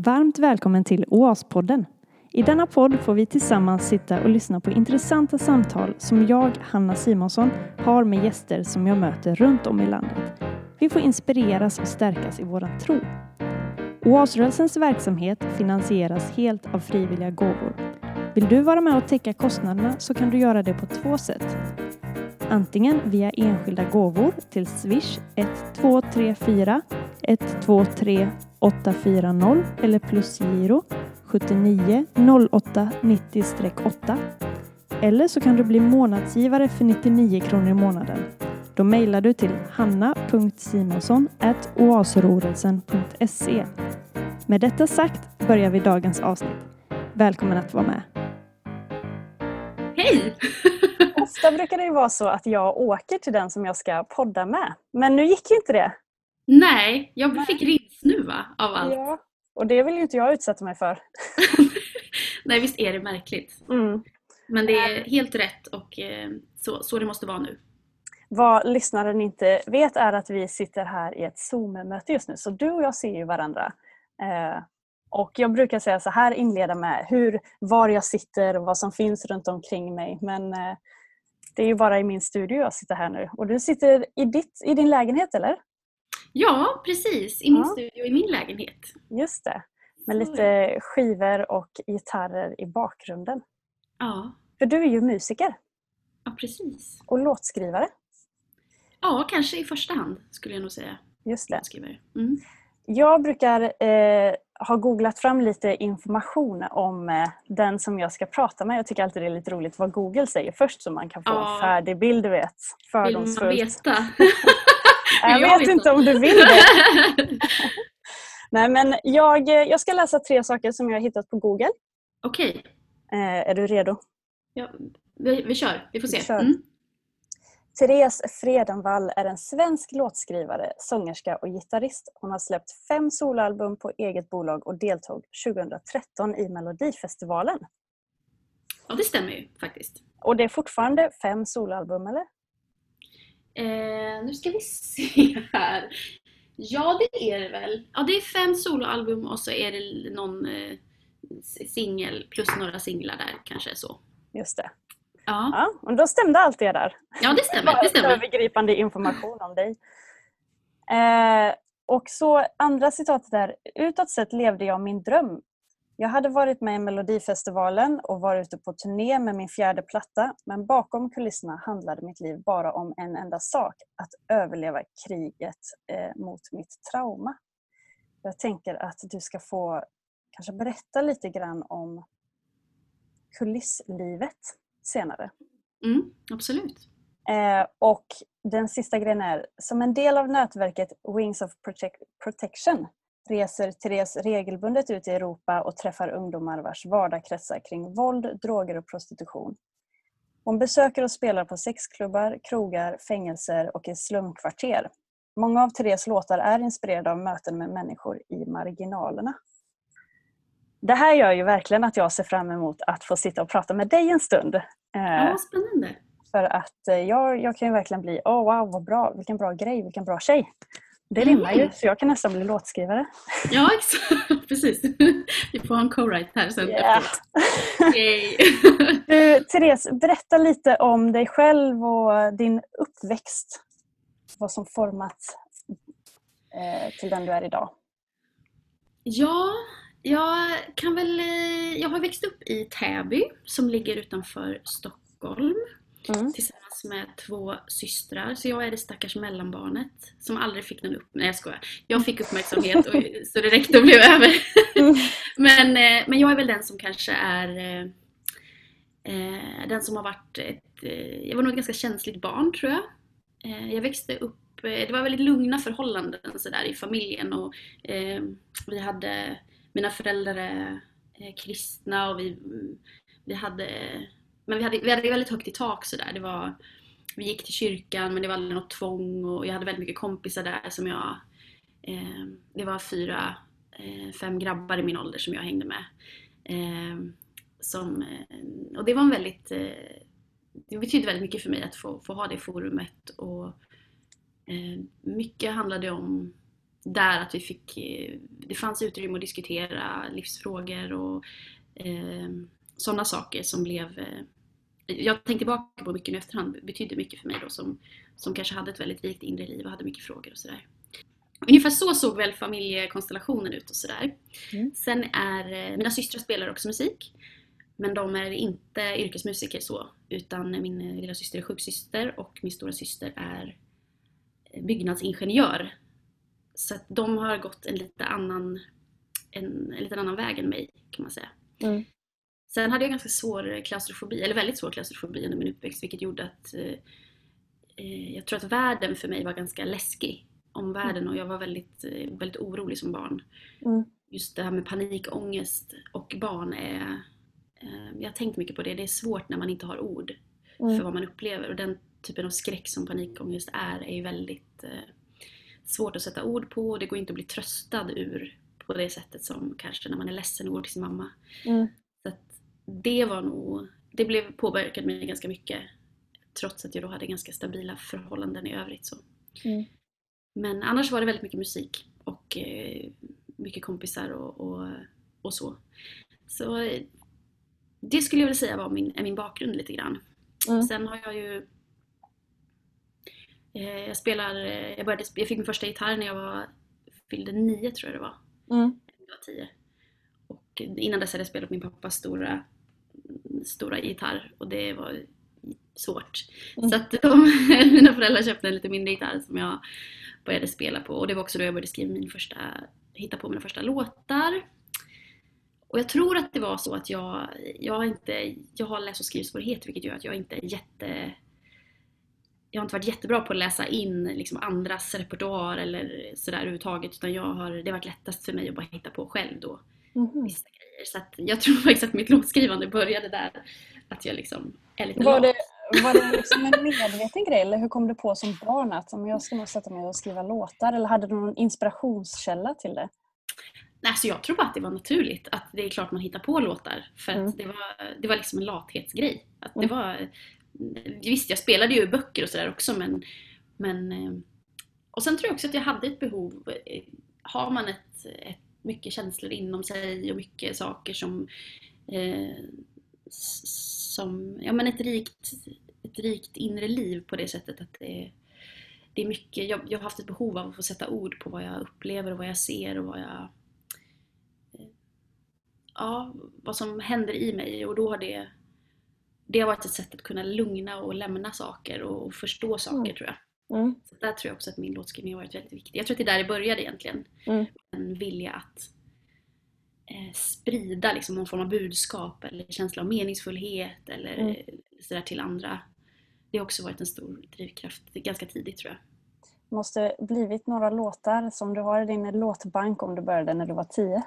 Varmt välkommen till OAS-podden. I denna podd får vi tillsammans sitta och lyssna på intressanta samtal som jag, Hanna Simonsson, har med gäster som jag möter runt om i landet. Vi får inspireras och stärkas i våran tro. OAS-rörelsens verksamhet finansieras helt av frivilliga gåvor. Vill du vara med och täcka kostnaderna så kan du göra det på två sätt. Antingen via enskilda gåvor till Swish 1234 123 840 eller plusgiro 79 08 90-8. Eller så kan du bli månadsgivare för 99 kronor i månaden. Då mejlar du till hanna.simonsson oasrorelsen.se. Med detta sagt börjar vi dagens avsnitt. Välkommen att vara med. Hej! Ofta brukar det ju vara så att jag åker till den som jag ska podda med. Men nu gick ju inte det. Nej, jag fick rinsnuva av allt. Ja, och det vill ju inte jag utsätta mig för. Nej, visst är det märkligt. Mm. Men det är helt rätt och eh, så, så det måste vara nu. Vad lyssnaren inte vet är att vi sitter här i ett Zoom-möte just nu. Så du och jag ser ju varandra. Och jag brukar säga så här, inleda med hur, var jag sitter och vad som finns runt omkring mig. Men eh, det är ju bara i min studio jag sitter här nu. Och du sitter i, ditt, i din lägenhet eller? Ja, precis. I min Ja. studio, i min lägenhet. Just det. Med Så, lite skivor och gitarrer i bakgrunden. Ja, För du är ju musiker ja precis. och låtskrivare. Ja, kanske i första hand skulle jag nog säga. Just det. Låtskrivare. Mm. Jag brukar eh, ha googlat fram lite information om eh, den som jag ska prata med. Jag tycker alltid det är lite roligt vad Google säger först så man kan få Ja. en färdig bild, du vet. Vill man Fördomsfullt. veta? Jag jag vet inte om du vill det. Nej, men jag, eh, jag ska läsa tre saker som jag har hittat på Google. Okej, Eh, är du redo? ja, vi, vi kör. Vi får se. Vi kör. Mm. Therese Fredenvall är en svensk låtskrivare, sångerska och gitarrist. Hon har släppt fem soloalbum på eget bolag och deltog 2013 i Melodifestivalen. Ja, det stämmer ju faktiskt. Och det är fortfarande fem soloalbum, eller? Eh, nu ska vi se här. Ja, det är det väl. Ja, det är fem soloalbum och så är det någon eh, singel plus några singlar där kanske så. Just det. Ja, Ja, och då stämde allt det där. ja det stämmer. Det stämmer. Övergripande information om dig. Eh, och så andra citatet är Utåt sett levde jag min dröm. Jag hade varit med i Melodifestivalen och var ute på turné med min fjärde platta men bakom kulisserna handlade mitt liv bara om en enda sak. Att överleva kriget eh, mot mitt trauma. Jag tänker att du ska få kanske berätta lite grann om kulisslivet senare. Mm, absolut. Eh, och den sista grejen är, som en del av nätverket Wings of Protect- Protection reser Therese regelbundet ut i Europa och träffar ungdomar vars vardag kretsar kring våld, droger och prostitution. Hon besöker och spelar på sexklubbar, krogar, fängelser och i slumkvarter. Många av Therese låtar är inspirerade av möten med människor i marginalerna. Det här gör ju verkligen att jag ser fram emot att få sitta och prata med dig en stund. Eh, Ja, spännande. för att eh, jag, jag kan ju verkligen bli, åh oh, wow vad bra, vilken bra grej, vilken bra tjej. Det Mm. rimmar ju, så jag kan nästan bli låtskrivare. Ja, exakt. Precis. Vi får ha en co-write här sen Yeah. Yay. Du, Therese, berätta lite om dig själv och din uppväxt. Vad som format eh, till den du är idag. Ja, jag kan väl... eh, Jag har växt upp i Täby som ligger utanför Stockholm Mm. tillsammans med två systrar. Så jag är det stackars mellanbarnet som aldrig fick någon upp... Nej jag skojar. Jag fick uppmärksamhet och, så det räckte och blev över. Mm. men, eh, men jag är väl den som kanske är eh, eh, den som har varit ett... Eh, jag var nog ett ganska känsligt barn tror jag. Eh, jag växte upp... Det var väldigt lugna förhållanden så där, i familjen och vi hade... Mina föräldrar är kristna och vi, vi hade... Men vi hade, vi hade väldigt högt i tak sådär. Det var, vi gick till kyrkan men det var aldrig något tvång och jag hade väldigt mycket kompisar där som jag... Eh, det var fyra, eh, fem grabbar i min ålder som jag hängde med. Eh, som, eh, och det var en väldigt... Eh, det betydde väldigt mycket för mig att få, få ha det forumet och eh, mycket handlade om där att vi fick, eh, det fanns utrymme att diskutera livsfrågor och eh, sådana saker som blev eh, jag tänkte tillbaka på mycket i efterhand, betydde mycket för mig då som, som kanske hade ett väldigt rikt inre liv och hade mycket frågor och sådär. Ungefär så såg väl familjekonstellationen ut och sådär. Mm. Sen är, eh, mina systrar spelar också musik. Men de är inte yrkesmusiker så, utan min lilla syster är sjuksyster och min stora syster är byggnadsingenjör. Så att de har gått en lite annan, en, en lite annan väg än mig kan man säga. Mm. Sen hade jag ganska svår klaustrofobi, eller väldigt svår klaustrofobi under min uppväxt vilket gjorde att eh, eh jag tror att världen för mig var ganska läskig. Om världen och jag var väldigt, eh, väldigt orolig som barn. Mm. Just det här med panikångest och barn är eh, jag har tänkt mycket på det, det är svårt när man inte har ord mm. för vad man upplever och den typen av skräck som panikångest är, är ju väldigt eh, svårt att sätta ord på och det går inte att bli tröstad ur på det sättet som kanske när man är ledsen och går till sin mamma. Mm. Så det var nog, det blev påverkat mig ganska mycket trots att jag då hade ganska stabila förhållanden i övrigt. Så. Mm. Men annars var det väldigt mycket musik och eh, mycket kompisar och, och, och, så. Så det skulle jag vilja säga var min, är min bakgrund lite grann. Mm. Sen har jag ju Eh, jag spelar, eh, jag, började, jag fick min första gitarr när jag var, fyllde nio tror jag det var. Mm. Jag var tio. Och innan dess hade jag spelat min pappas stora, stora gitarr och det var svårt. Mm. Så att de, mina föräldrar köpte en lite mindre gitarr som jag började spela på och det var också då jag började skriva min första, hitta på mina första låtar. Och jag tror att det var så att jag, jag, inte, jag har läs och skrivsvårigheter vilket gör att jag inte är jätte jag har inte varit jättebra på att läsa in liksom andras repertoar eller sådär överhuvudtaget utan jag har, det har varit lättast för mig att bara hitta på själv då. Mm. Vissa grejer. Så jag tror faktiskt att mitt låtskrivande började där. Att jag liksom är lite var det, var det liksom en medveten grej eller hur kom du på som barn att jag ska nog sätta mig och skriva låtar eller hade du någon inspirationskälla till det? Nej, så jag tror bara att det var naturligt att det är klart man hittar på låtar. För mm. att det var, det var liksom en lathetsgrej. Att det mm. var, Visst, jag spelade ju böcker och sådär också men, men... Eh, och sen tror jag också att jag hade ett behov. Eh, har man ett, ett mycket känslor inom sig och mycket saker som... Eh, som ja, men ett, rikt, ett rikt inre liv på det sättet att det, det är mycket, jag, jag har haft ett behov av att få sätta ord på vad jag upplever och vad jag ser och vad jag... Eh, ja, vad som händer i mig och då har det det har varit ett sätt att kunna lugna och lämna saker och förstå saker mm. tror jag. Mm. Så där tror jag också att min låtskrivning har varit väldigt viktig. Jag tror att det är där det började egentligen. Mm. En vilja att eh, sprida liksom någon form av budskap eller känsla av meningsfullhet eller mm. sådär till andra. Det har också varit en stor drivkraft ganska tidigt tror jag. Det måste blivit några låtar som du har i din låtbank om du började när du var tio.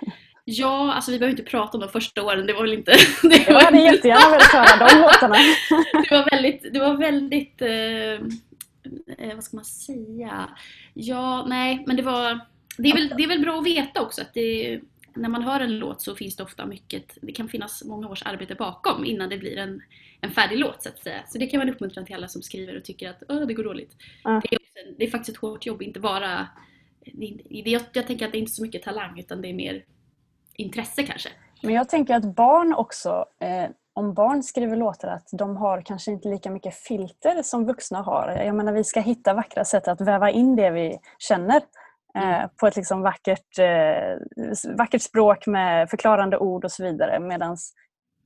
Ja, alltså vi behöver inte prata om de första åren. Det var väl inte... Det jag hade jättegärna velat höra de låtarna. det var väldigt, det var väldigt eh, eh, vad ska man säga? Ja, nej, men det var... Det är, väl, det är väl bra att veta också att det, när man hör en låt så finns det ofta mycket, det kan finnas många års arbete bakom innan det blir en, en färdig låt så att säga. Så det kan vara en uppmuntran till alla som skriver och tycker att det går dåligt. Mm. Det, är, det, är, faktiskt ett hårt jobb, inte bara... Det, jag, jag tänker att det är inte så mycket talang utan det är mer intresse kanske. Men jag tänker att barn också, eh, om barn skriver låtar, att de har kanske inte lika mycket filter som vuxna har. Jag menar vi ska hitta vackra sätt att väva in det vi känner eh, mm. på ett liksom vackert, eh, vackert språk med förklarande ord och så vidare. Medan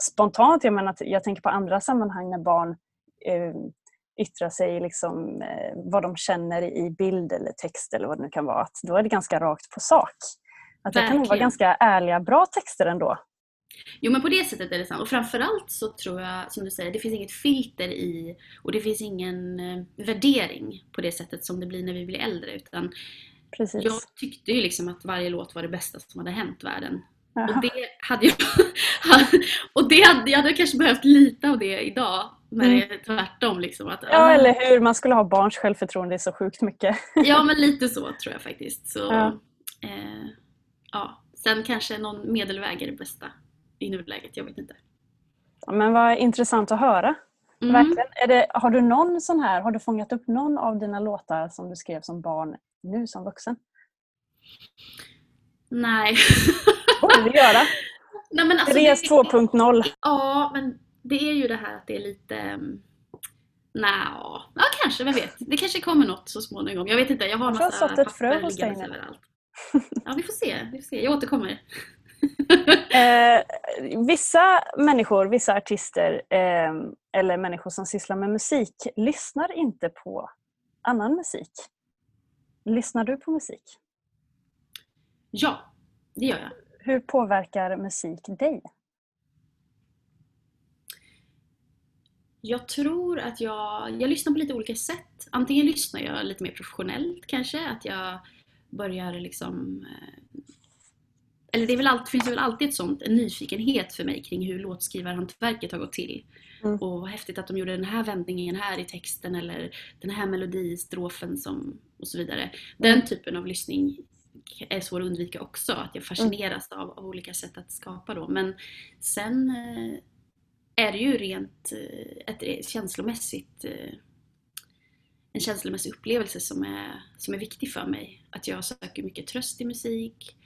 spontant, jag, menar, jag tänker på andra sammanhang när barn eh, yttrar sig liksom, eh, vad de känner i bild eller text eller vad det nu kan vara. Att då är det ganska rakt på sak. Att det kan nog vara ganska ärliga, bra texter ändå. Jo men på det sättet är det sant. Och framförallt så tror jag, som du säger, det finns inget filter i och det finns ingen eh, värdering på det sättet som det blir när vi blir äldre. Utan Precis. Jag tyckte ju liksom att varje låt var det bästa som hade hänt världen. Jaha. Och det hade jag, och det hade, jag hade kanske behövt lite av det idag. När mm. det är tvärtom. Liksom, att, ja, eller hur. Man skulle ha barns självförtroende så sjukt mycket. ja, men lite så tror jag faktiskt. Så, ja. eh, ja, sen kanske någon medelväg är det bästa i nuläget, jag vet inte. Ja, men vad intressant att höra. Mm. Verkligen. Är det, har du någon sån här, har du fångat upp någon av dina låtar som du skrev som barn nu som vuxen? Nej. borde göra. Nej men alltså, Therese det, 2.0. Ja, men det är ju det här att det är lite... mm, Nja, ja kanske, vem vet. Det kanske kommer något så småningom. Jag vet inte, jag har massa sått ett frö papper hos dig liggandes nu. överallt. Ja, vi får se. Vi får se. Jag återkommer. Eh, vissa människor, vissa artister eh, eller människor som sysslar med musik lyssnar inte på annan musik. Lyssnar du på musik? Ja, det gör jag. Hur påverkar musik dig? Jag tror att jag, jag lyssnar på lite olika sätt. Antingen lyssnar jag lite mer professionellt kanske, att jag börjar liksom... eh, Eller det är väl alltid, finns väl alltid ett sånt, en nyfikenhet för mig kring hur låtskrivarhantverket har gått till. Mm. Och vad häftigt att de gjorde den här vändningen här i texten eller den här melodistrofen som, och så vidare. Den typen av lyssning är svår att undvika också, att jag fascineras av, av olika sätt att skapa då. Men sen eh, är det ju rent eh, ett känslomässigt en känslomässig upplevelse som är, som är viktig för mig. Att jag söker mycket tröst i musik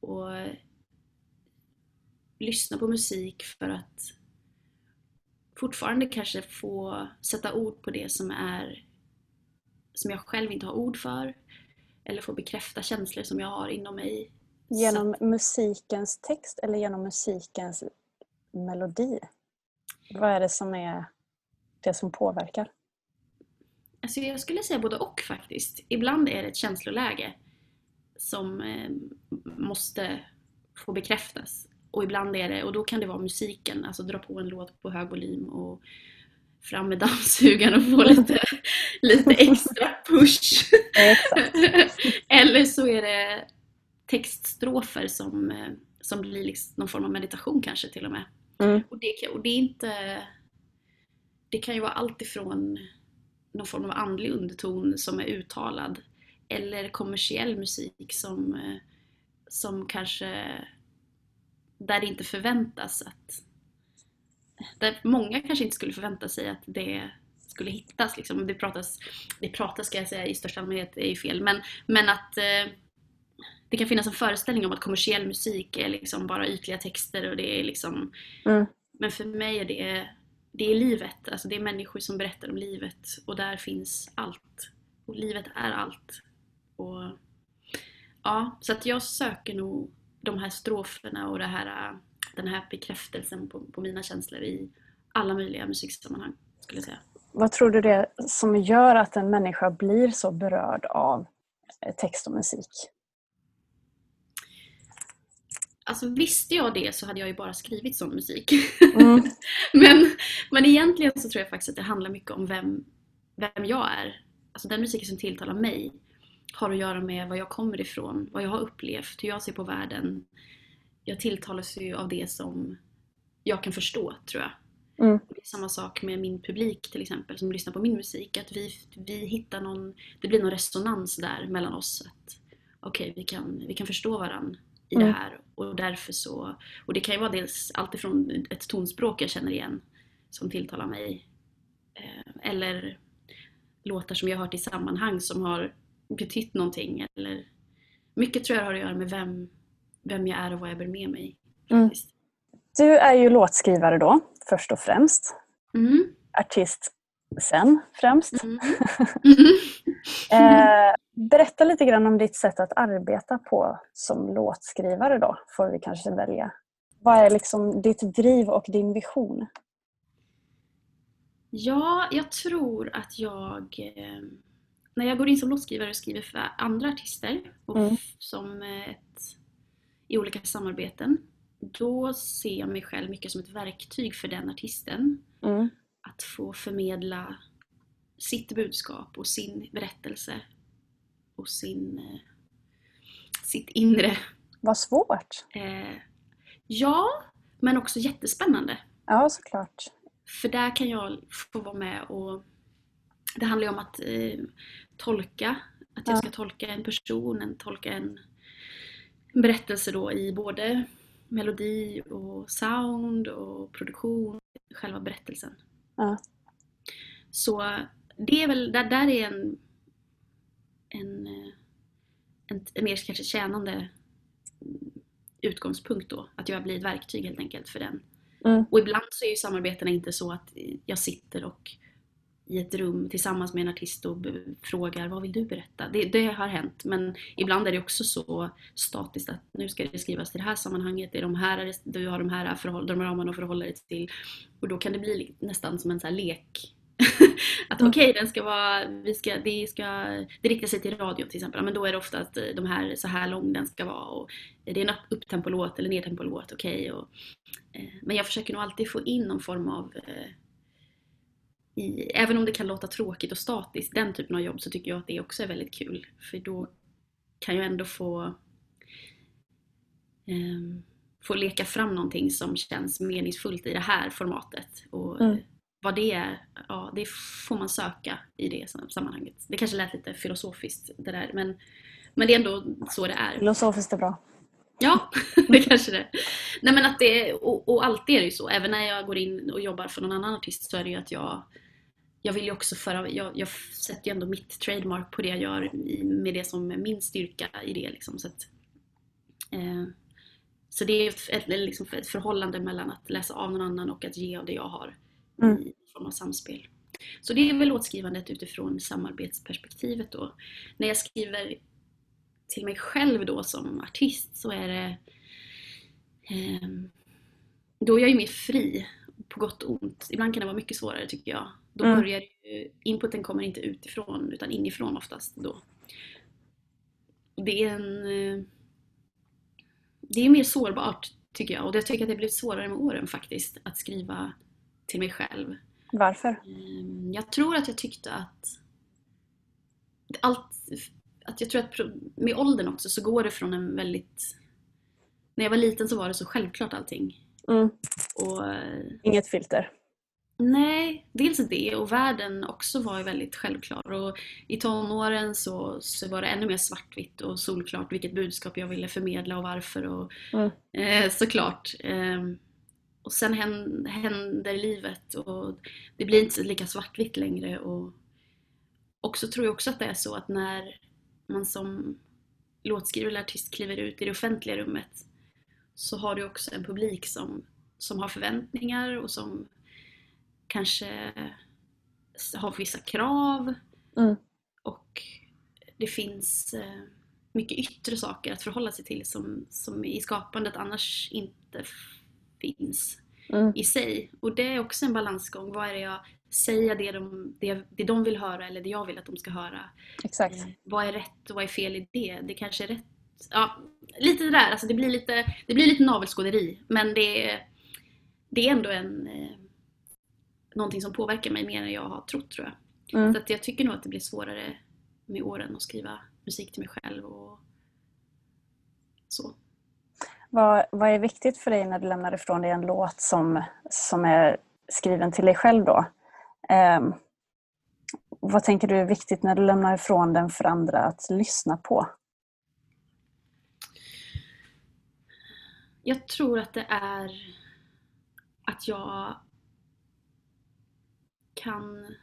och lyssnar på musik för att fortfarande kanske få sätta ord på det som är som jag själv inte har ord för eller få bekräfta känslor som jag har inom mig. Genom musikens text eller genom musikens melodi? Vad är det som är det som påverkar? Alltså jag skulle säga både och faktiskt. Ibland är det ett känsloläge som eh, måste få bekräftas. Och ibland är det, och då kan det vara musiken, alltså dra på en låt på hög volym och fram med dammsugaren och få lite, lite extra push. Eller så är det textstrofer som, eh, som blir liksom någon form av meditation kanske till och med. Mm. Och, det, och det är inte... Det kan ju vara allt ifrån någon form av andlig underton som är uttalad eller kommersiell musik som, eh, som kanske där det inte förväntas att där många kanske inte skulle förvänta sig att det skulle hittas. Liksom. Det pratas, det pratas ska jag säga i största allmänhet är ju fel, men, men att eh, det kan finnas en föreställning om att kommersiell musik är liksom bara ytliga texter och det är liksom Mm. men för mig är det, det är livet, alltså det är människor som berättar om livet och där finns allt. Och livet är allt. Och, ja, så att jag söker nog de här stroferna och det här, den här bekräftelsen på, på mina känslor i alla möjliga musiksammanhang, skulle jag säga. Vad tror du det är som gör att en människa blir så berörd av text och musik? Alltså visste jag det så hade jag ju bara skrivit sån musik. Mm. men, men egentligen så tror jag faktiskt att det handlar mycket om vem, vem jag är. Alltså den musiken som tilltalar mig har att göra med var jag kommer ifrån, vad jag har upplevt, hur jag ser på världen. Jag tilltalas ju av det som jag kan förstå, tror jag. Mm. Det är samma sak med min publik till exempel som lyssnar på min musik. Att vi, vi hittar någon, det blir någon resonans där mellan oss. att Okej, vi, kan, vi kan förstå varandra i Mm. det här och därför så... Och det kan ju vara dels alltifrån ett tonspråk jag känner igen som tilltalar mig. Eh, eller låtar som jag har hört i sammanhang som har betytt någonting. Eller, mycket tror jag har att göra med vem, vem jag är och vad jag bär med mig. Mm. Du är ju låtskrivare då, först och främst. Mm. Artist sen främst. Mm. Eh, berätta lite grann om ditt sätt att arbeta på som låtskrivare då, får vi kanske välja. Vad är liksom ditt driv och din vision? Ja, jag tror att jag eh, när jag går in som låtskrivare och skriver för andra artister och Mm. som ett, i olika samarbeten då ser jag mig själv mycket som ett verktyg för den artisten Mm. att få förmedla sitt budskap och sin berättelse och sin, eh, sitt inre. Vad svårt! Eh, ja, men också jättespännande. Ja, såklart. För där kan jag få vara med och det handlar ju om att eh, tolka, att jag Ja. ska tolka en person, en, tolka en, en berättelse då i både melodi och sound och produktion, själva berättelsen. Ja. Så det är väl, där, där är en, en, eh, en, en mer kanske tjänande utgångspunkt då. Att jag blir ett verktyg helt enkelt för den. Mm. Och ibland så är ju samarbetena inte så att jag sitter och i ett rum tillsammans med en artist och frågar vad vill du berätta? Det, det har hänt men ibland är det också så statiskt att nu ska det skrivas till det här sammanhanget, det är de här, du har de här förhåll, de ramarna att förhålla dig till. Och då kan det bli li- nästan som en här lek. att Mm. okej, den ska vara, vi ska, det, ska, det riktar sig till radio till exempel, men då är det ofta att eh, de här, så här lång den ska vara och det är en upp- upptempolåt eller nedtempolåt, okej. och Eh, Men jag försöker nog alltid få in någon form av eh, i, även om det kan låta tråkigt och statiskt, den typen av jobb, så tycker jag att det också är väldigt kul. För då kan jag ändå få ehm, få leka fram någonting som känns meningsfullt i det här formatet. Och Mm. Vad det är, ja det får man söka i det sam- sammanhanget. Det kanske lät lite filosofiskt det där, men, men det är ändå så det är. Filosofiskt är bra. Ja, det kanske det Nej men att det, och, och alltid är det ju så. Även när jag går in och jobbar för någon annan artist så är det ju att jag jag vill ju också föra, jag, jag sätter ju ändå mitt trademark på det jag gör med det som är min styrka i det liksom. Så, att, eh, så det är ett, ett, liksom ett förhållande mellan att läsa av någon annan och att ge av det jag har Mm. i form av samspel. Så det är väl låtskrivandet utifrån samarbetsperspektivet då. När jag skriver till mig själv då som artist så är det ehm, då är jag ju mer fri, på gott och ont. Ibland kan det vara mycket svårare tycker jag. Då Mm. börjar ju, inputen kommer inte utifrån utan inifrån oftast då. Det är en... eh, Det är mer sårbart tycker jag och jag tycker att det har blivit svårare med åren faktiskt att skriva till mig själv. Varför? Ehm, Jag tror att jag tyckte att allt, att jag tror att med åldern också så går det från en väldigt när jag var liten så var det så självklart allting. Mm. Och eh, Inget filter. nej, dels det och världen också var ju väldigt självklar. Och i tonåren så, så var det ännu mer svartvitt och solklart vilket budskap jag ville förmedla och varför. Och, Mm. eh, såklart. Ehm, och sen hän- händer livet och det blir inte lika svartvitt längre. Och också tror jag också att det är så att när man som låtskrivare eller artist kliver ut i det offentliga rummet så har du också en publik som, som har förväntningar och som kanske har vissa krav. Mm. Och det finns eh, mycket yttre saker att förhålla sig till som, som i skapandet annars inte finns Mm. i sig. Och det är också en balansgång. Vad är det jag säger det de, det, det de vill höra eller det jag vill att de ska höra? Exakt. Eh, vad är rätt och vad är fel i det? Det kanske är rätt. Ja, lite det där. Alltså det, blir lite, det blir lite navelskåderi. Men det är, det är ändå en, eh, någonting som påverkar mig mer än jag har trott tror jag. Mm. Så att jag tycker nog att det blir svårare med åren att skriva musik till mig själv och så. Vad, vad är viktigt för dig när du lämnar ifrån dig en låt som, som är skriven till dig själv då? Ehm, vad tänker du är viktigt när du lämnar ifrån den för andra att lyssna på? Jag tror att det är att jag kan...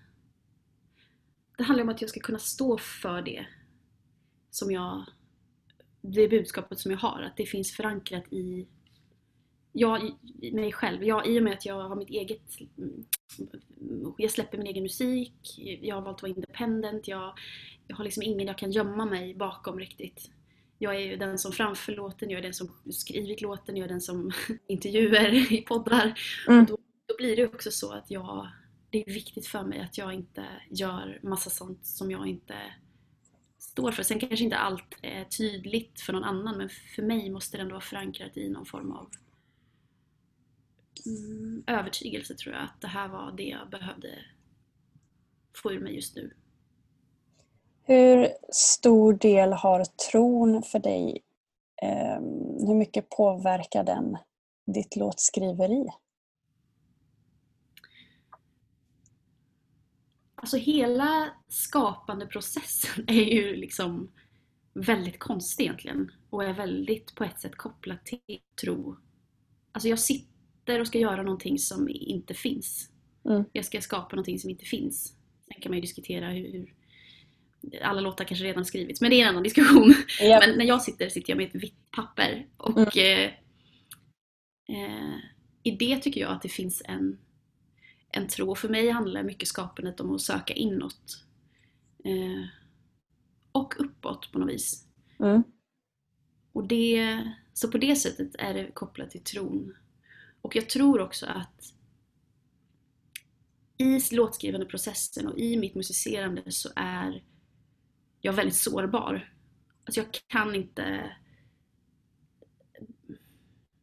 Det handlar om att jag ska kunna stå för det som jag... Det budskapet som jag har, att det finns förankrat i jag, mig själv. Jag, I och med att jag har mitt eget... Jag släpper min egen musik, jag har valt att vara independent, jag, jag har liksom ingen jag kan gömma mig bakom riktigt. Jag är ju den som framför låten, jag är den som skrivit låten, jag är den som intervjuar i poddar. Mm. Och då, då blir det också så att jag, det är viktigt för mig att jag inte gör massa sånt som jag inte står för. Sen kanske inte allt är tydligt för någon annan men för mig måste det ändå vara förankrat i någon form av mm, övertygelse tror jag. Att det här var det jag behövde få ur mig just nu. Hur stor del har tron för dig? Ehm, hur mycket påverkar den ditt låtskriveri? Alltså hela skapandeprocessen är ju liksom väldigt konstig egentligen och är väldigt på ett sätt kopplat till tro. Alltså jag sitter och ska göra någonting som inte finns. Mm. Jag ska skapa någonting som inte finns. Sen kan man ju diskutera hur, alla låtar kanske redan skrivits, men det är en annan diskussion. Yep. Men när jag sitter, sitter jag med ett vitt papper och eh, eh, i det tycker jag att det finns en, en tro. Och för mig handlar mycket skapandet om att söka inåt. Eh, och uppåt på något vis. Mm. Och det, så på det sättet är det kopplat till tron. Och jag tror också att i låtskrivande processen och i mitt musicerande så är jag väldigt sårbar. Alltså jag kan inte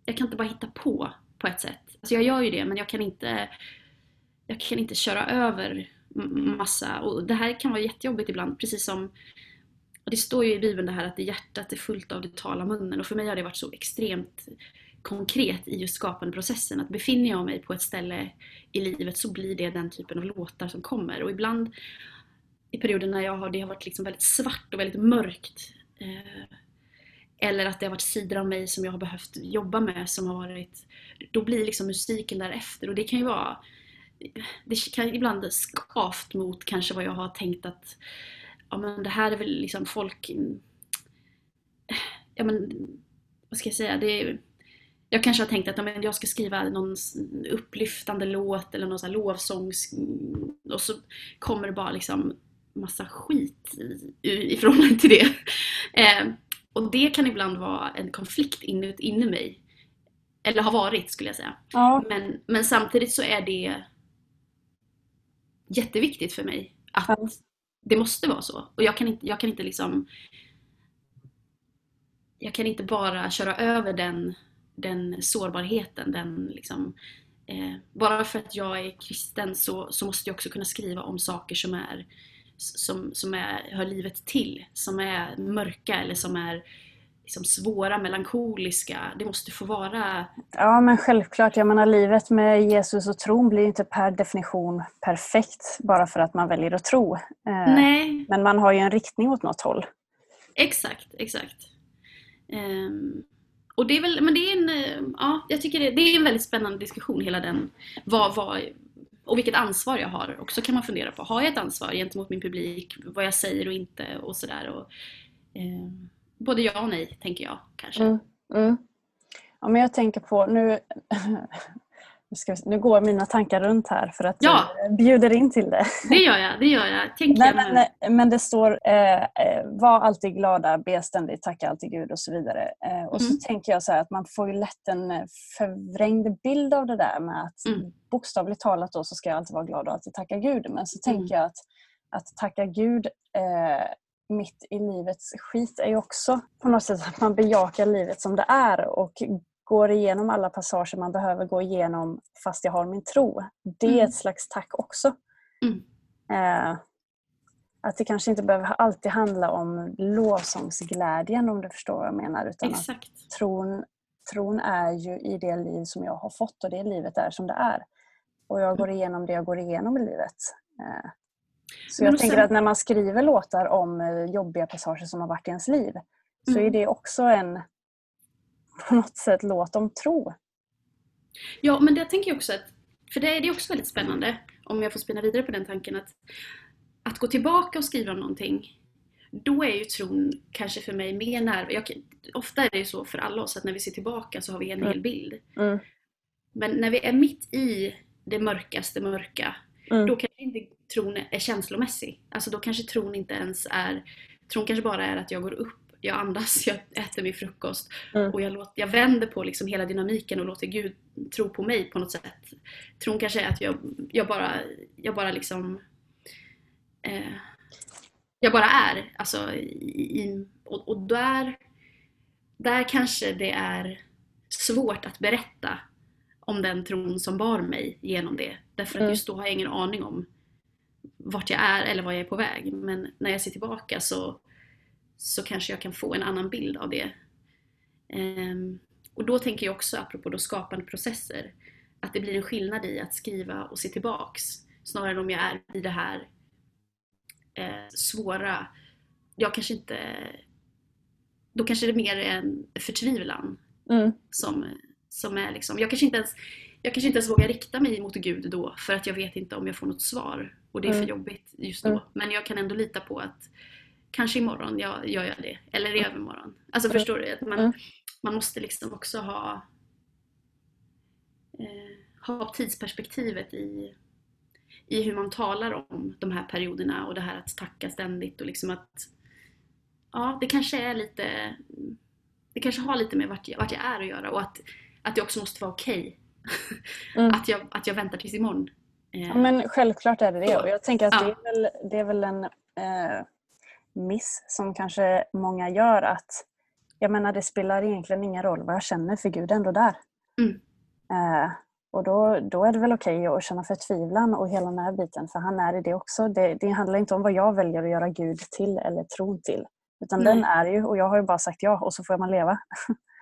jag kan inte bara hitta på på ett sätt. Alltså jag gör ju det men jag kan inte jag kan inte köra över massa. Och det här kan vara jättejobbigt ibland precis som och det står ju i Bibeln det här att det hjärtat är fullt av det talar munnen. Och för mig har det varit så extremt konkret i just skapandeprocessen att befinner jag mig på ett ställe i livet så blir det den typen av låtar som kommer. Och ibland i perioder när jag har, det har varit liksom väldigt svart och väldigt mörkt eh, eller att det har varit sidor av mig som jag har behövt jobba med som har varit då blir liksom musiken därefter. Och det kan ju vara det kan ibland skavt mot kanske vad jag har tänkt att ja men det här är väl liksom folk ja men vad ska jag säga det är, jag kanske har tänkt att ja, men jag ska skriva någon upplyftande låt eller någon sån lovsångs och så kommer det bara liksom massa skit i, i förhållande till det. Eh, och det kan ibland vara en konflikt inuti inne mig. Eller har varit skulle jag säga. Ja. Men, men samtidigt så är det jätteviktigt för mig att Ja. det måste vara så. Och jag kan inte, jag kan inte liksom jag kan inte bara köra över den, den sårbarheten, den liksom eh, bara för att jag är kristen så, så måste jag också kunna skriva om saker som är som, som är, hör livet till, som är mörka eller som är liksom svåra, melankoliska. Det måste få vara ja, men självklart. Jag menar, livet med Jesus och tron blir inte per definition perfekt bara för att man väljer att tro. Eh, Nej, Men man har ju en riktning åt något håll. exakt, exakt. Ehm, och det är väl, men det är en, eh, ja, jag tycker det, det är en väldigt spännande diskussion hela den, vad, vad, och vilket ansvar jag har också kan man fundera på. Har jag ett ansvar gentemot min publik, vad jag säger och inte och sådär. Och, ehm, både ja och nej, tänker jag kanske. Mm. Mm. Ja, men jag tänker på, nu, nu, vi, nu går mina tankar runt här för att Ja. jag bjuder in till det. Det gör jag, det gör jag. Tänk Nej, men, nej, men det står eh, eh, var alltid glada, be ständigt, tacka alltid Gud och så vidare. Eh, och Mm. så tänker jag så här att man får ju lätt en eh, förvrängd bild av det där med att Mm. bokstavligt talat då så ska jag alltid vara glad och alltid tacka Gud. Men så Mm. tänker jag att, att tacka Gud eh, mitt i livets skit är ju också på något sätt att man bejakar livet som det är och går igenom alla passager man behöver gå igenom fast jag har min tro. Det är Mm. ett slags tack också. Mm. Eh, att det kanske inte behöver alltid handla om lovsångsglädjen om du förstår vad jag menar. Utan att Exakt. tron, tron är ju i det liv som jag har fått och det livet är som det är. Och jag går igenom det jag går igenom i livet. Eh, så Men jag tänker sen- att när man skriver låtar om eh, jobbiga passager som har varit i ens liv så Mm. är det också en på något sätt låt om tro. Ja, men det tänker jag också att, för det är det också väldigt spännande, om jag får spinna vidare på den tanken, att, att gå tillbaka och skriva om någonting, då är ju tron kanske för mig mer nära. Jag, ofta är det ju så för alla oss att när vi ser tillbaka så har vi en Mm. hel bild. Mm. Men när vi är mitt i det mörkaste mörka, Mm. då kanske inte tron är känslomässig. Alltså då kanske tron inte ens är, tron kanske bara är att jag går upp, jag andas, jag äter min frukost Mm. och jag, låter, jag vänder på liksom hela dynamiken och låter Gud tro på mig på något sätt. Tron kanske är att jag, jag bara, jag bara liksom eh, jag bara är. Alltså, i, i, och, och där, där kanske det är svårt att berätta om den tron som bar mig genom det. Därför att Mm. just då har jag ingen aning om vart jag är eller var jag är på väg. Men när jag ser tillbaka så, så kanske jag kan få en annan bild av det. Ehm, och då tänker jag också, apropå då skapande processer, att det blir en skillnad i att skriva och se tillbaks. Snarare än om jag är i det här eh, svåra, jag kanske inte, då kanske det är mer en förtvivlan Mm. som, som är liksom, jag kanske inte ens jag kanske inte ens vågar rikta mig mot Gud då för att jag vet inte om jag får något svar och det är för Mm. jobbigt just då. Mm. Men jag kan ändå lita på att kanske imorgon jag, gör jag det, eller i Mm. övermorgon. Alltså förstår du? Att man, man måste liksom också ha, eh, ha tidsperspektivet i, i hur man talar om de här perioderna och det här att tacka ständigt och liksom att ja, det kanske är lite det kanske har lite med vart jag, vart jag är att göra och att, att det också måste vara okej. Mm. Att, jag, att jag väntar tills imorgon. Eh, Ja, men självklart är det det. Och jag tänker att Ja. det, är väl, det är väl en eh, miss som kanske många gör att jag menar det spelar egentligen ingen roll vad jag känner för Gud är ändå där. Mm. Eh, och då, då är det väl okej att känna förtvivlan och hela den här biten för han är i det också. Det, det handlar inte om vad jag väljer att göra Gud till eller tron till. Utan Nej. den är ju och jag har ju bara sagt ja och så får man leva.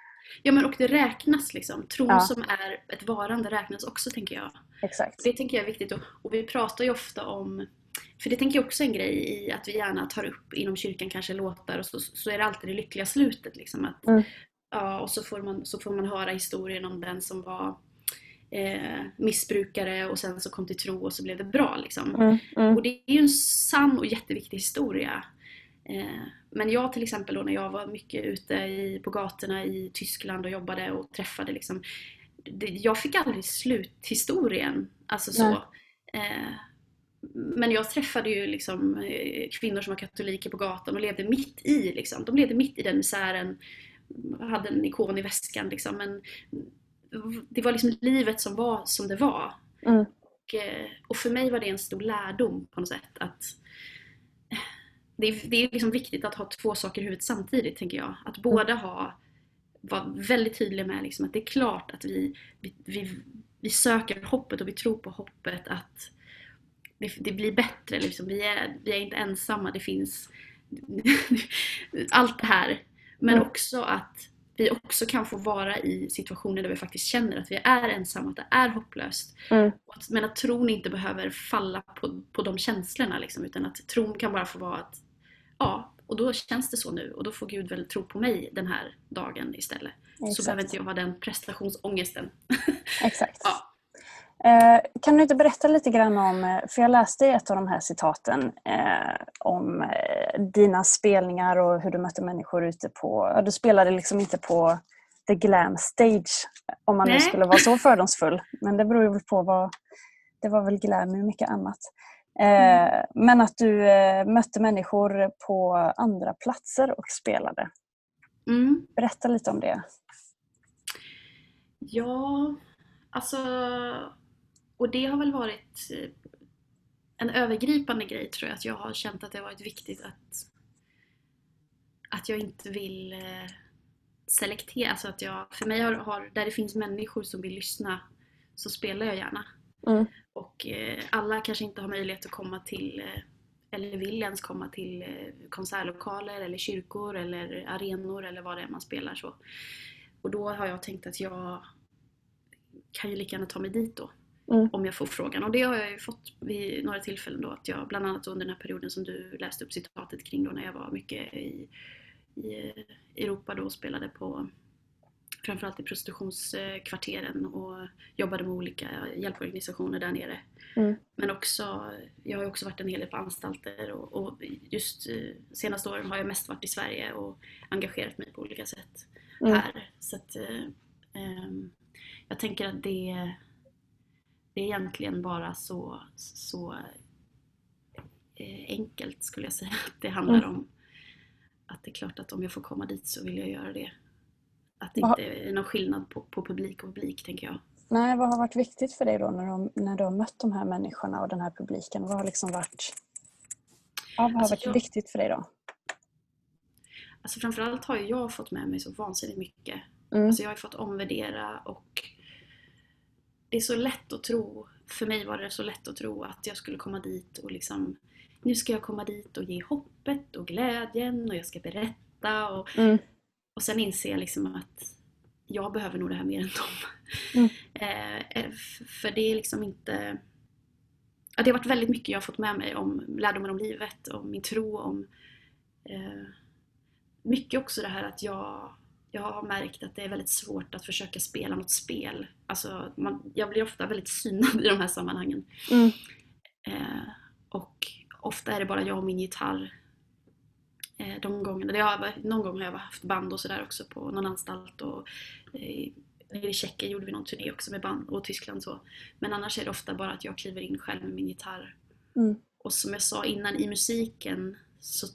Ja men och det räknas liksom. Tron Ja. som är ett varande räknas också tänker jag. Exakt. Det tänker jag är viktigt och, och vi pratar ju ofta om för det tänker jag också är en grej i att vi gärna tar upp inom kyrkan kanske låtar och så, så är det alltid det lyckliga slutet. Liksom, att, Mm. ja, och så får, man, så får man höra historien om den som var eh, missbrukare och sen så kom till tro och så blev det bra. Liksom. Mm, mm, Och det är ju en sann och jätteviktig historia. Eh, Men jag till exempel då när jag var mycket ute i, på gatorna i Tyskland och jobbade och träffade liksom, det, jag fick aldrig sluthistorien. Alltså så. Eh, Men jag träffade ju liksom eh, kvinnor som var katoliker på gatan och levde mitt i liksom. De levde mitt i den misären. Hade en ikon i väskan liksom. Men det var liksom livet som var som det var. mm. Och, och för mig var det en stor lärdom på något sätt. Att det är, det är liksom viktigt att ha två saker i huvudet samtidigt, tänker jag. Att båda ha, vara väldigt tydliga med liksom att det är klart att vi, vi, vi, vi söker hoppet och vi tror på hoppet att det, det blir bättre. Liksom. Vi, är, vi är inte ensamma, det finns allt det här. Men Mm. också att vi också kan få vara i situationer där vi faktiskt känner att vi är ensamma, att det är hopplöst. Mm. Och att- Men att tron inte behöver falla på, på de känslorna liksom, utan att tron kan bara få vara att ja, och då känns det så nu och då får Gud väl tro på mig den här dagen istället. Så Exakt. behöver inte jag ha den prestationsångesten. Exakt. Ja. Eh, kan du inte berätta lite grann om, eh, för jag läste ett av de här citaten eh, om dina spelningar och hur du mötte människor ute på, du spelade liksom inte på the glam stage om man nu Nej. skulle vara så fördomsfull. Men det beror ju på vad, det var väl glam i mycket annat. Eh, Men att du mötte människor på andra platser och spelade. Mm. Berätta lite om det. Ja, alltså... Och det har väl varit eh, en övergripande grej tror jag. Att jag har känt att det har varit viktigt att, att jag inte vill eh, selektera. Alltså att jag, för mig har, har, där det finns människor som vill lyssna så spelar jag gärna. Mm. Och eh, alla kanske inte har möjlighet att komma till eh, eller vill ens komma till eh, konsertlokaler eller kyrkor eller arenor eller vad det är man spelar så. Och då har jag tänkt att jag kan ju lika gärna ta mig dit då. Mm. Om jag får frågan. Och det har jag ju fått vid några tillfällen då. Att jag, bland annat under den här perioden som du läste upp citatet kring då när jag var mycket i, i eh, Europa då och spelade på framförallt i prostitutionskvarteren och jobbade med olika hjälporganisationer där nere. Mm. Men också, jag har också varit en hel del på anstalter och, och just eh, senaste åren har jag mest varit i Sverige och engagerat mig på olika sätt Mm. här. Så att, ehm, jag tänker att det, det är egentligen bara så, så eh, enkelt skulle jag säga. Att det handlar Mm. om att det är klart att om jag får komma dit så vill jag göra det. Att det inte är någon skillnad på, på publik och publik tänker jag. Nej, vad har varit viktigt för dig då när du, när du har mött de här människorna och den här publiken? Vad har liksom varit, ja, vad har Alltså, varit jag- viktigt för dig då? Alltså framförallt har jag fått med mig så vansinnigt mycket. Mm. Alltså jag har fått omvärdera och det är så lätt att tro, för mig var det så lätt att tro att jag skulle komma dit och liksom nu ska jag komma dit och ge hoppet och glädjen och jag ska berätta och, Mm. och sen inser jag liksom att jag behöver nog det här mer än dem. Mm. Eh, eh, för det är liksom inte... Ja, det har varit väldigt mycket jag har fått med mig om lärdomar om livet, om min tro, om... Eh, mycket också det här att jag, jag har märkt att det är väldigt svårt att försöka spela något spel. Alltså, man, jag blir ofta väldigt synad i de här sammanhangen. Mm. Eh, och ofta är det bara jag och min gitarr. Eh, de gångerna, har, någon gång har jag haft band och sådär också på någon anstalt. Och, eh, i Tjeckien gjorde vi någon turné också med band och Tyskland så. Men annars är det ofta bara att jag kliver in själv med min gitarr. Mm. Och som jag sa innan, i musiken så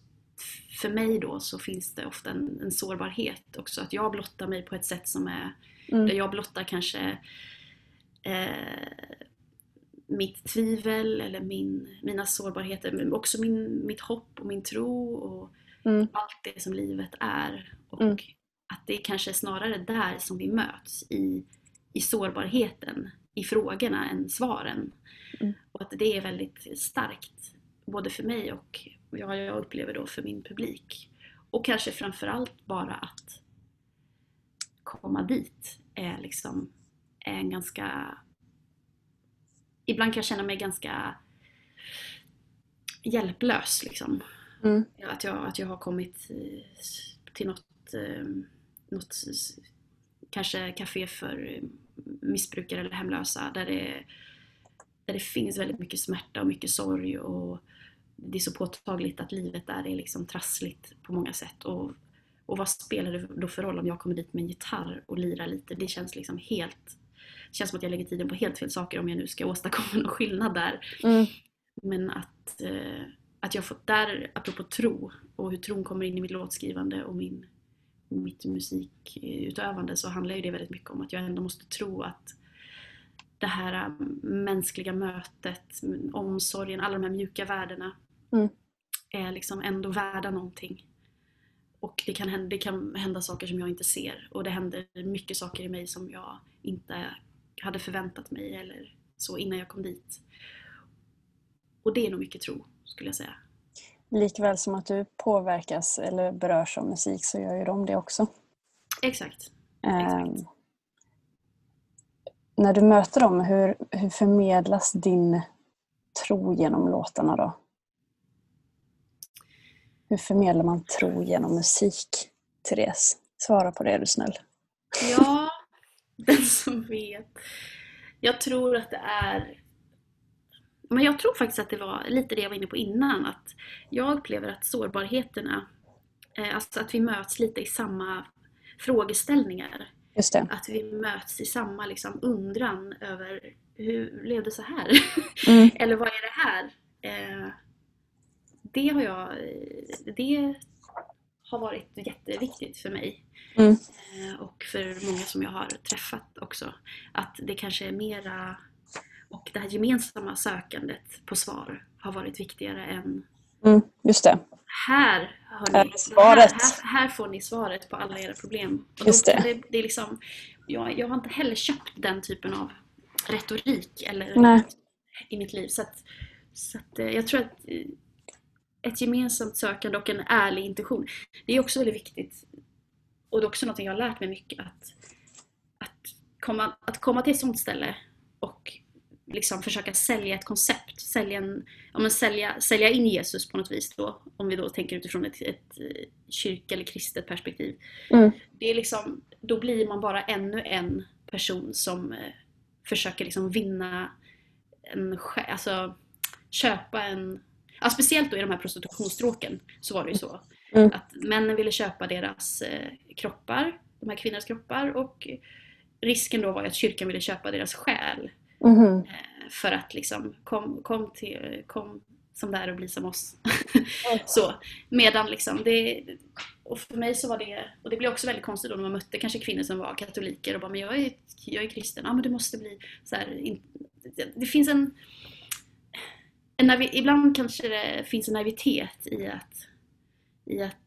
för mig då så finns det ofta en, en sårbarhet också. Att jag blottar mig på ett sätt som är, Mm. där jag blottar kanske eh, mitt tvivel eller min, mina sårbarheter, men också min, mitt hopp och min tro och Mm. allt det som livet är. Och Mm. att det kanske är snarare där som vi möts, i, i sårbarheten, i frågorna än svaren. Mm. Och att det är väldigt starkt, både för mig och ja, jag upplever då för min publik. Och kanske framförallt bara att komma dit är liksom är en ganska... Ibland kan jag känna mig ganska hjälplös liksom. Mm. Att jag, att jag har kommit eh, till något, eh, något kanske café för missbrukare eller hemlösa där det, där det finns väldigt mycket smärta och mycket sorg och det är så påtagligt att livet där är liksom trassligt på många sätt. Och, och vad spelar det då för roll om jag kommer dit med en gitarr och lirar lite? Det känns liksom helt... Det känns som att jag lägger tiden på helt fel saker om jag nu ska åstadkomma någon skillnad där. Mm. Men att, eh, att jag fått där, apropå tro och hur tron kommer in i mitt låtskrivande och min, mitt musikutövande så handlar ju det väldigt mycket om att jag ändå måste tro att det här eh, mänskliga mötet, omsorgen, alla de här mjuka värdena Mm. är liksom ändå värda någonting. Och det kan, hända, det kan hända saker som jag inte ser och det händer mycket saker i mig som jag inte hade förväntat mig eller så innan jag kom dit. Och det är nog mycket tro, skulle jag säga. Likväl som att du påverkas eller berörs av musik så gör ju de det också. Exakt. Ehm, när du möter dem, hur, hur förmedlas din tro genom låtarna då? Hur förmedlar man tro genom musik, Therese? Svara på det är du snäll. Ja, den som vet. Jag tror att det är... Men jag tror faktiskt att det var lite det jag var inne på innan. Att jag upplever att sårbarheterna, eh, alltså att vi möts lite i samma frågeställningar. Att vi möts i samma liksom, undran över hur blev det så här? Mm. Eller vad är det här? Det har jag... Det har varit jätteviktigt för mig. Mm. Eh, och för många som jag har träffat också. Att det kanske är mera... Och det här gemensamma sökandet på svar har varit viktigare än Mm. Just det. här, hörni, svaret. Här, här, här får ni svaret på alla era problem. Och Just då, det. det, det är liksom, jag, jag har inte heller köpt den typen av retorik eller, Nej. i mitt liv. Så, att, så att, eh, jag tror att ett gemensamt sökande och en ärlig intention, det är också väldigt viktigt. Och det är också något jag har lärt mig mycket att, att, komma, att komma till ett sånt ställe och liksom försöka sälja ett koncept, sälja, en, ja, men sälja, sälja in Jesus på något vis då, om vi då tänker utifrån ett, ett eh, kyrka eller kristet perspektiv. Mm. Det är liksom, då blir man bara ännu en person som eh, försöker liksom vinna en, alltså köpa en, ja, speciellt då i de här prostitutionsstråken så var det ju så. Mm. Att männen ville köpa deras eh, kroppar, de här kvinnornas kroppar och risken då var ju att kyrkan ville köpa deras själ. Eh, för att liksom kom, kom, till, kom som det är och bli som oss. så, medan liksom det, och för mig så var det, och det blev också väldigt konstigt då när man mötte kanske kvinnor som var katoliker och bara men jag är, jag är kristen, ja men du måste bli så här, in, det, det finns en, en ibland kanske det finns en naivitet i att, i att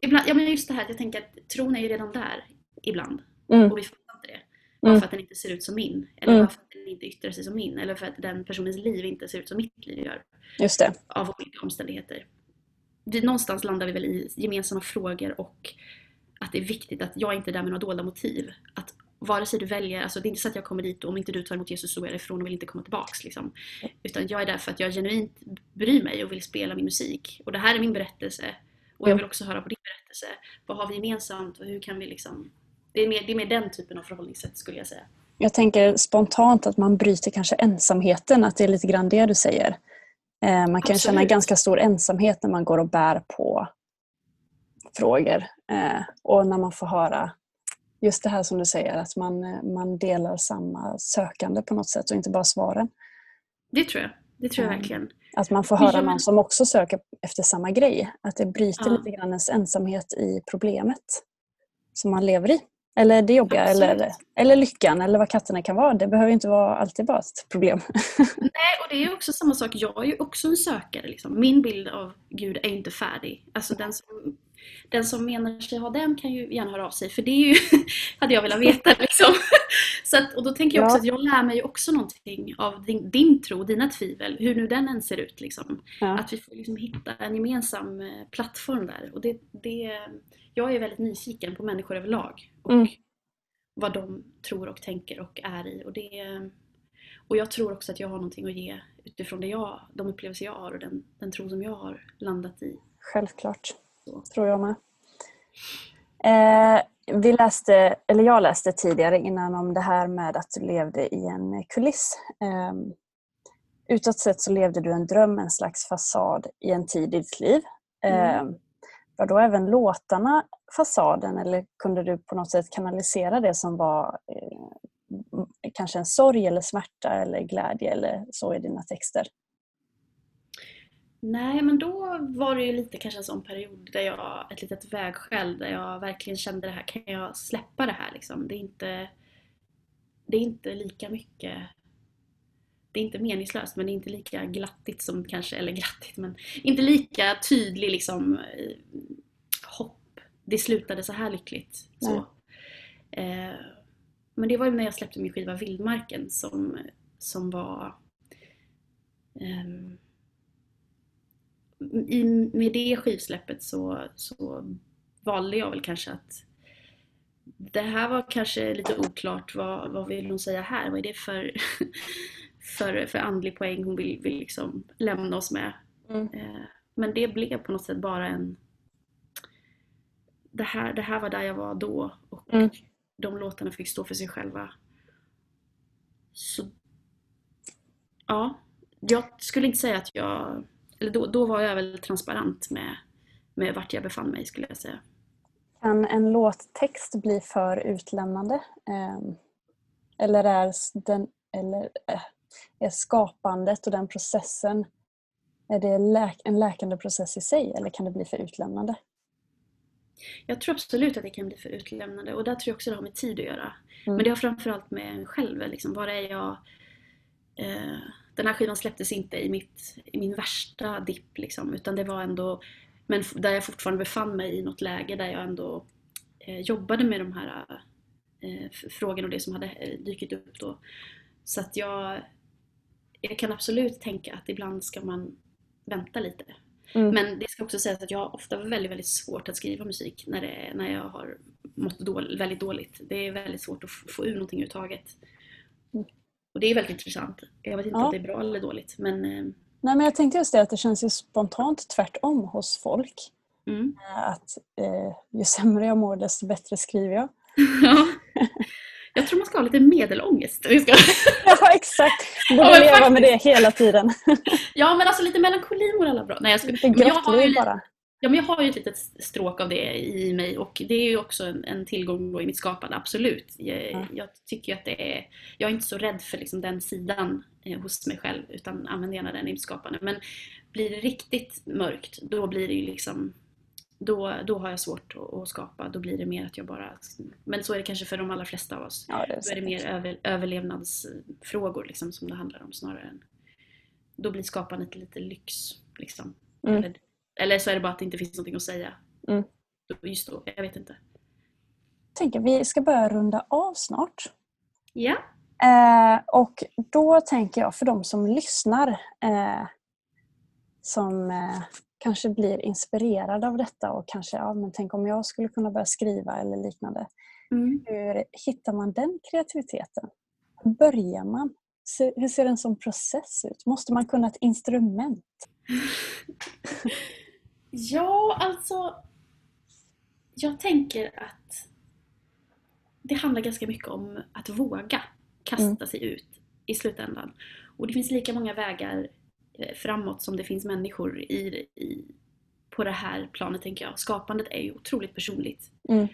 Ibland, ja men just det här jag tänker att tron är ju redan där ibland Mm. och vi fattar inte det. Bara Mm. för att den inte ser ut som min. Eller Mm. bara för att den inte yttrar sig som min. Eller för att den personens liv inte ser ut som mitt liv gör. Just det. Av olika omständigheter. Det, någonstans landar vi väl i gemensamma frågor och att det är viktigt att jag inte är där med några dolda motiv. Att vare sig du väljer, alltså det är inte så att jag kommer dit och om inte du tar emot Jesus så går jag ifrån och vill inte komma tillbaks. Liksom. Utan jag är där för att jag genuint bryr mig och vill spela min musik. Och det här är min berättelse. Och jag vill också höra på din berättelse. Vad har vi gemensamt och hur kan vi liksom... Det är mer, det är mer den typen av förhållningssätt skulle jag säga. Jag tänker spontant att man bryter kanske ensamheten, att det är lite grann det du säger. Eh, man kan Absolut. känna ganska stor ensamhet när man går och bär på frågor. Eh, och när man får höra just det här som du säger, att man, eh, man delar samma sökande på något sätt och inte bara svaren. Det tror jag. Det tror jag Mm. verkligen. Att man får höra någon som också söker efter samma grej. Att det bryter Ja. lite grann ens ensamhet i problemet som man lever i. Eller det jobbiga, Absolut. eller, eller lyckan, eller vad katterna kan vara. Det behöver inte vara alltid bara ett problem. Nej, och det är också samma sak. Jag är ju också en sökare. Liksom. Min bild av Gud är inte färdig. Alltså den som, den som menar sig ha den kan ju gärna höra av sig. För det är ju, hade jag velat veta. Liksom. Så att, och då tänker jag också Ja. att jag lär mig också någonting av din, din tro, dina tvivel. Hur nu den än ser ut. Liksom. Ja. Att vi får liksom hitta en gemensam eh, plattform där. Och det, det, jag är väldigt nyfiken på människor överlag. Och Mm. vad de tror och tänker och är i. Och, det, och jag tror också att jag har någonting att ge utifrån det jag, de upplevelser jag har och den, den tro som jag har landat i. Självklart. Tror jag med. Eh, vi läste, eller jag läste tidigare innan om det här med att du levde i en kuliss. Eh, utåt sett så levde du en dröm, en slags fasad i en tid i ditt liv. Eh, var då även låtarna fasaden eller kunde du på något sätt kanalisera det som var eh, kanske en sorg eller smärta eller glädje eller så i dina texter? Nej, men då var det ju lite kanske en sån period där jag, ett litet vägskäl där jag verkligen kände det här, kan jag släppa det här liksom? Det är inte, det är inte lika mycket det är inte meningslöst men det är inte lika glattigt som kanske, eller glattigt men inte lika tydlig liksom eh, hopp. Det slutade så här lyckligt. Så. Eh, men det var ju när jag släppte min skiva Vildmarken som, som var ehm, i, med det skivsläppet så, så valde jag väl kanske att det här var kanske lite oklart. Vad, vad vill hon säga här? Vad är det för, för, för andlig poäng hon vill, vill liksom lämna oss med? Mm. Eh, men det blev på något sätt bara en... Det här, det här var där jag var då och Mm. de låtarna fick stå för sig själva. Så... Ja, jag skulle inte säga att jag... Eller då, då var jag väl transparent med, med vart jag befann mig skulle jag säga. Kan en låttext bli för utlämnande? Eh, Eller är, den, eller eh, är skapandet och den processen är det läk, en läkande process i sig eller kan det bli för utlämnande? Jag tror absolut att det kan bli för utlämnande och där tror jag också det har med tid att göra. Mm. Men det har framförallt med en själv. Liksom, var är jag? Eh, den här skivan släpptes inte i, mitt, i min värsta dipp liksom, utan det var ändå men där jag fortfarande befann mig i något läge där jag ändå eh, jobbade med de här eh, frågorna och det som hade eh, dykt upp då. Så att jag, jag kan absolut tänka att ibland ska man vänta lite. Mm. Men det ska också sägas att jag har ofta väldigt, väldigt svårt att skriva musik när, det, när jag har mått dål, väldigt dåligt. Det är väldigt svårt att få ur någonting överhuvudtaget. Och det är väldigt intressant. Jag vet inte Ja. om det är bra eller dåligt men eh, Nej, men jag tänkte just det att det känns ju spontant tvärtom hos folk. mm. Eh, Att eh, ju sämre jag mår desto bättre skriver jag. ja. Jag tror man ska ha lite medelångest. Jag ska... Ja exakt! Borde Ja, leva faktiskt. med det hela tiden. Ja men alltså lite melankoli mår alla bra. Nej, jag ska... Lite men jag har ju grottliv lite... bara. Ja, men jag har ju ett litet stråk av det i mig och det är ju också en, en tillgång i mitt skapande, absolut. Jag, Ja. jag tycker att det är, jag är inte så rädd för liksom den sidan eh, hos mig själv utan använder gärna den i mitt skapande. Men blir det riktigt mörkt, då blir det ju liksom då, då har jag svårt att, att skapa. Då blir det mer att jag bara... Men så är det kanske för de allra flesta av oss. Ja, det är Då är det mer över, överlevnadsfrågor liksom, som det handlar om snarare än... Då blir skapandet lite lyx. Liksom. Mm. Eller, eller så är det bara att det inte finns någonting att säga. Mm. Just då, jag vet inte. Jag tänker vi ska börja runda av snart. Ja. Eh, och då tänker jag för de som lyssnar eh, som eh, kanske blir inspirerade av detta och kanske, ja men tänk om jag skulle kunna börja skriva eller liknande. Mm. Hur hittar man den kreativiteten? Hur börjar man? Hur ser en sån process ut? Måste man kunna ett instrument? Ja, alltså. Jag tänker att det handlar ganska mycket om att våga kasta Mm. sig ut i slutändan. Och det finns lika många vägar eh, framåt som det finns människor i, i, på det här planet tänker jag. Skapandet är ju otroligt personligt. Mm.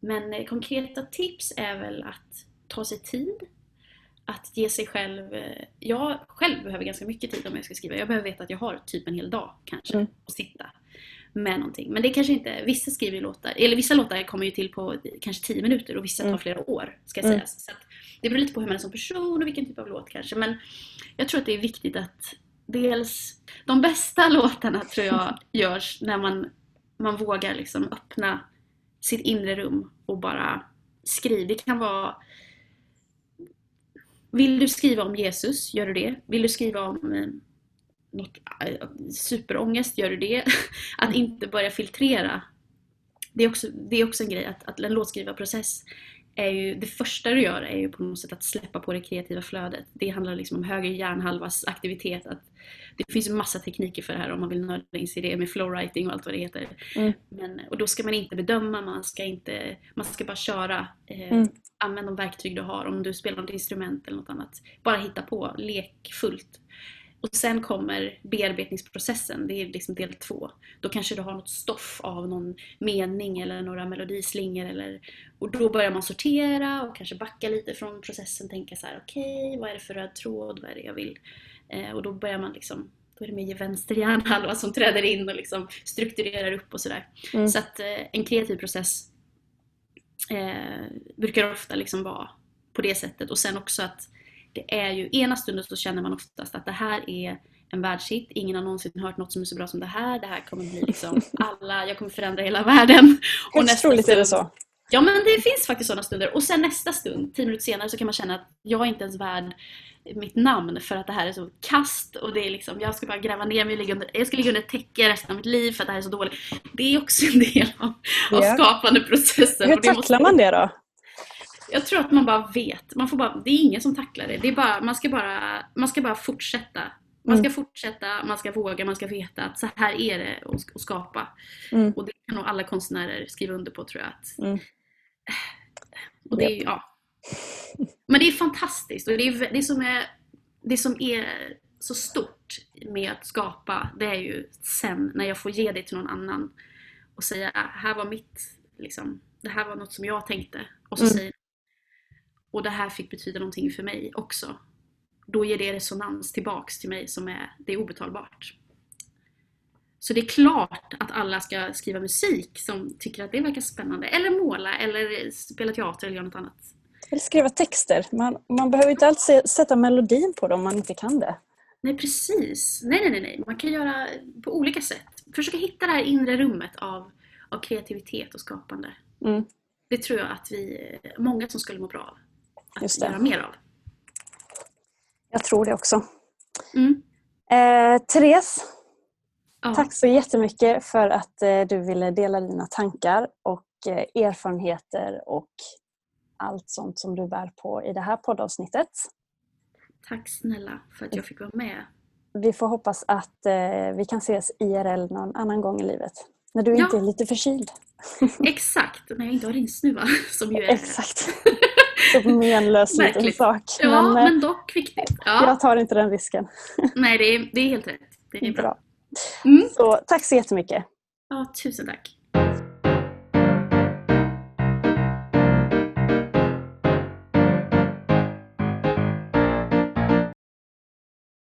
Men eh, konkreta tips är väl att ta sig tid. Att ge sig själv... eh, Jag själv behöver ganska mycket tid om jag ska skriva. Jag behöver veta att jag har typ en hel dag kanske Mm. att sitta med någonting. Men det kanske inte... Vissa skriver låtar, eller vissa låtar kommer ju till på kanske 10 minuter och vissa tar Mm. flera år ska Mm. sägas. Så att det beror lite på hur man är som person och vilken typ av låt kanske. Men jag tror att det är viktigt att dels... De bästa låtarna tror jag görs när man, man vågar liksom öppna sitt inre rum och bara skriva. Det kan vara vill du skriva om Jesus, gör du det. Vill du skriva om eh, något, eh, superångest, gör du det. Att inte börja filtrera. Det är också, det är också en grej, att, att en låtskrivarprocess är ju, det första du gör är ju på något sätt att släppa på det kreativa flödet. Det handlar liksom om höger hjärnhalvas aktivitet. Att det finns massa tekniker för det här om man vill nörda in sig i det med flowwriting och allt vad det heter. Mm. Men, och då ska man inte bedöma, man ska, inte, man ska bara köra. Eh, Mm. Använd de verktyg du har, om du spelar något instrument eller något annat. Bara hitta på, lekfullt. Och sen kommer bearbetningsprocessen, det är liksom del två. Då kanske du har något stoff av någon mening eller några melodislingor. Eller, och då börjar man sortera och kanske backa lite från processen. Tänka så här: okej, vad är det för röd tråd? Vad är det jag vill? Eh, och då börjar man liksom, då är det mer vänster hjärnhalva som träder in och liksom strukturerar upp och sådär. Mm. Så att eh, en kreativ process eh, brukar ofta liksom vara på det sättet. Och sen också att det är ju, ena stunden så känner man oftast att det här är en världshit, ingen har någonsin hört något som är så bra som det här, det här kommer bli liksom alla, jag kommer förändra hela världen. Högst troligt är det så. Ja men det finns faktiskt sådana stunder. Och sen nästa stund, tio minuter senare, så kan man känna att jag är inte ens värd mitt namn för att det här är så kast och det är liksom, jag ska bara gräva ner mig, och ligga under, jag ska ligga under ett täcke resten av mitt liv för att det här är så dåligt. Det är också en del av, av Ja. skapandeprocessen. Hur och måste- tacklar man det då? Jag tror att man bara vet. Man får bara, det är ingen som tacklar det. det är bara, man, ska bara, man ska bara fortsätta. Man ska fortsätta, man ska våga, man ska veta att så här är det att skapa. Mm. Och det kan nog alla konstnärer skriva under på tror jag. Att, Mm. och det, är- ja. Men det är fantastiskt. Och det, är, det, som är, det som är så stort med att skapa, det är ju sen när jag får ge det till någon annan och säga "Ah, här var mitt, liksom, det här var något som jag tänkte. Och så Mm. säger och det här fick betyda någonting för mig också. Då ger det resonans tillbaks till mig som är, det är obetalbart. Så det är klart att alla ska skriva musik som tycker att det verkar spännande. Eller måla, eller spela teater eller göra något annat. Eller skriva texter. Man, man behöver inte alltid se- sätta melodin på det om man inte kan det. Nej precis. Nej, nej, nej, nej. Man kan göra på olika sätt. Försöka hitta det här inre rummet av, av kreativitet och skapande. Mm. Det tror jag att vi, många som skulle må bra av. Att göra mer av. Jag tror det också. Mm. Eh, Therese, Ja. tack så jättemycket för att eh, du ville dela dina tankar och eh, erfarenheter och allt sånt som du bär på i det här poddavsnittet. Tack snälla för att jag fick vara med. Vi får hoppas att eh, vi kan ses IRL någon annan gång i livet. När du Ja. inte är lite förkyld. Exakt, när jag inte har rinsnuva. Som ju är... Exakt. Så menlös liten sak. Ja, men, men, eh, dock viktigt. Ja. jag tar inte den risken. Nej, det är, det är helt rätt. Det är bra. Bra. Mm. Så tack så jättemycket. Ja, tusen tack.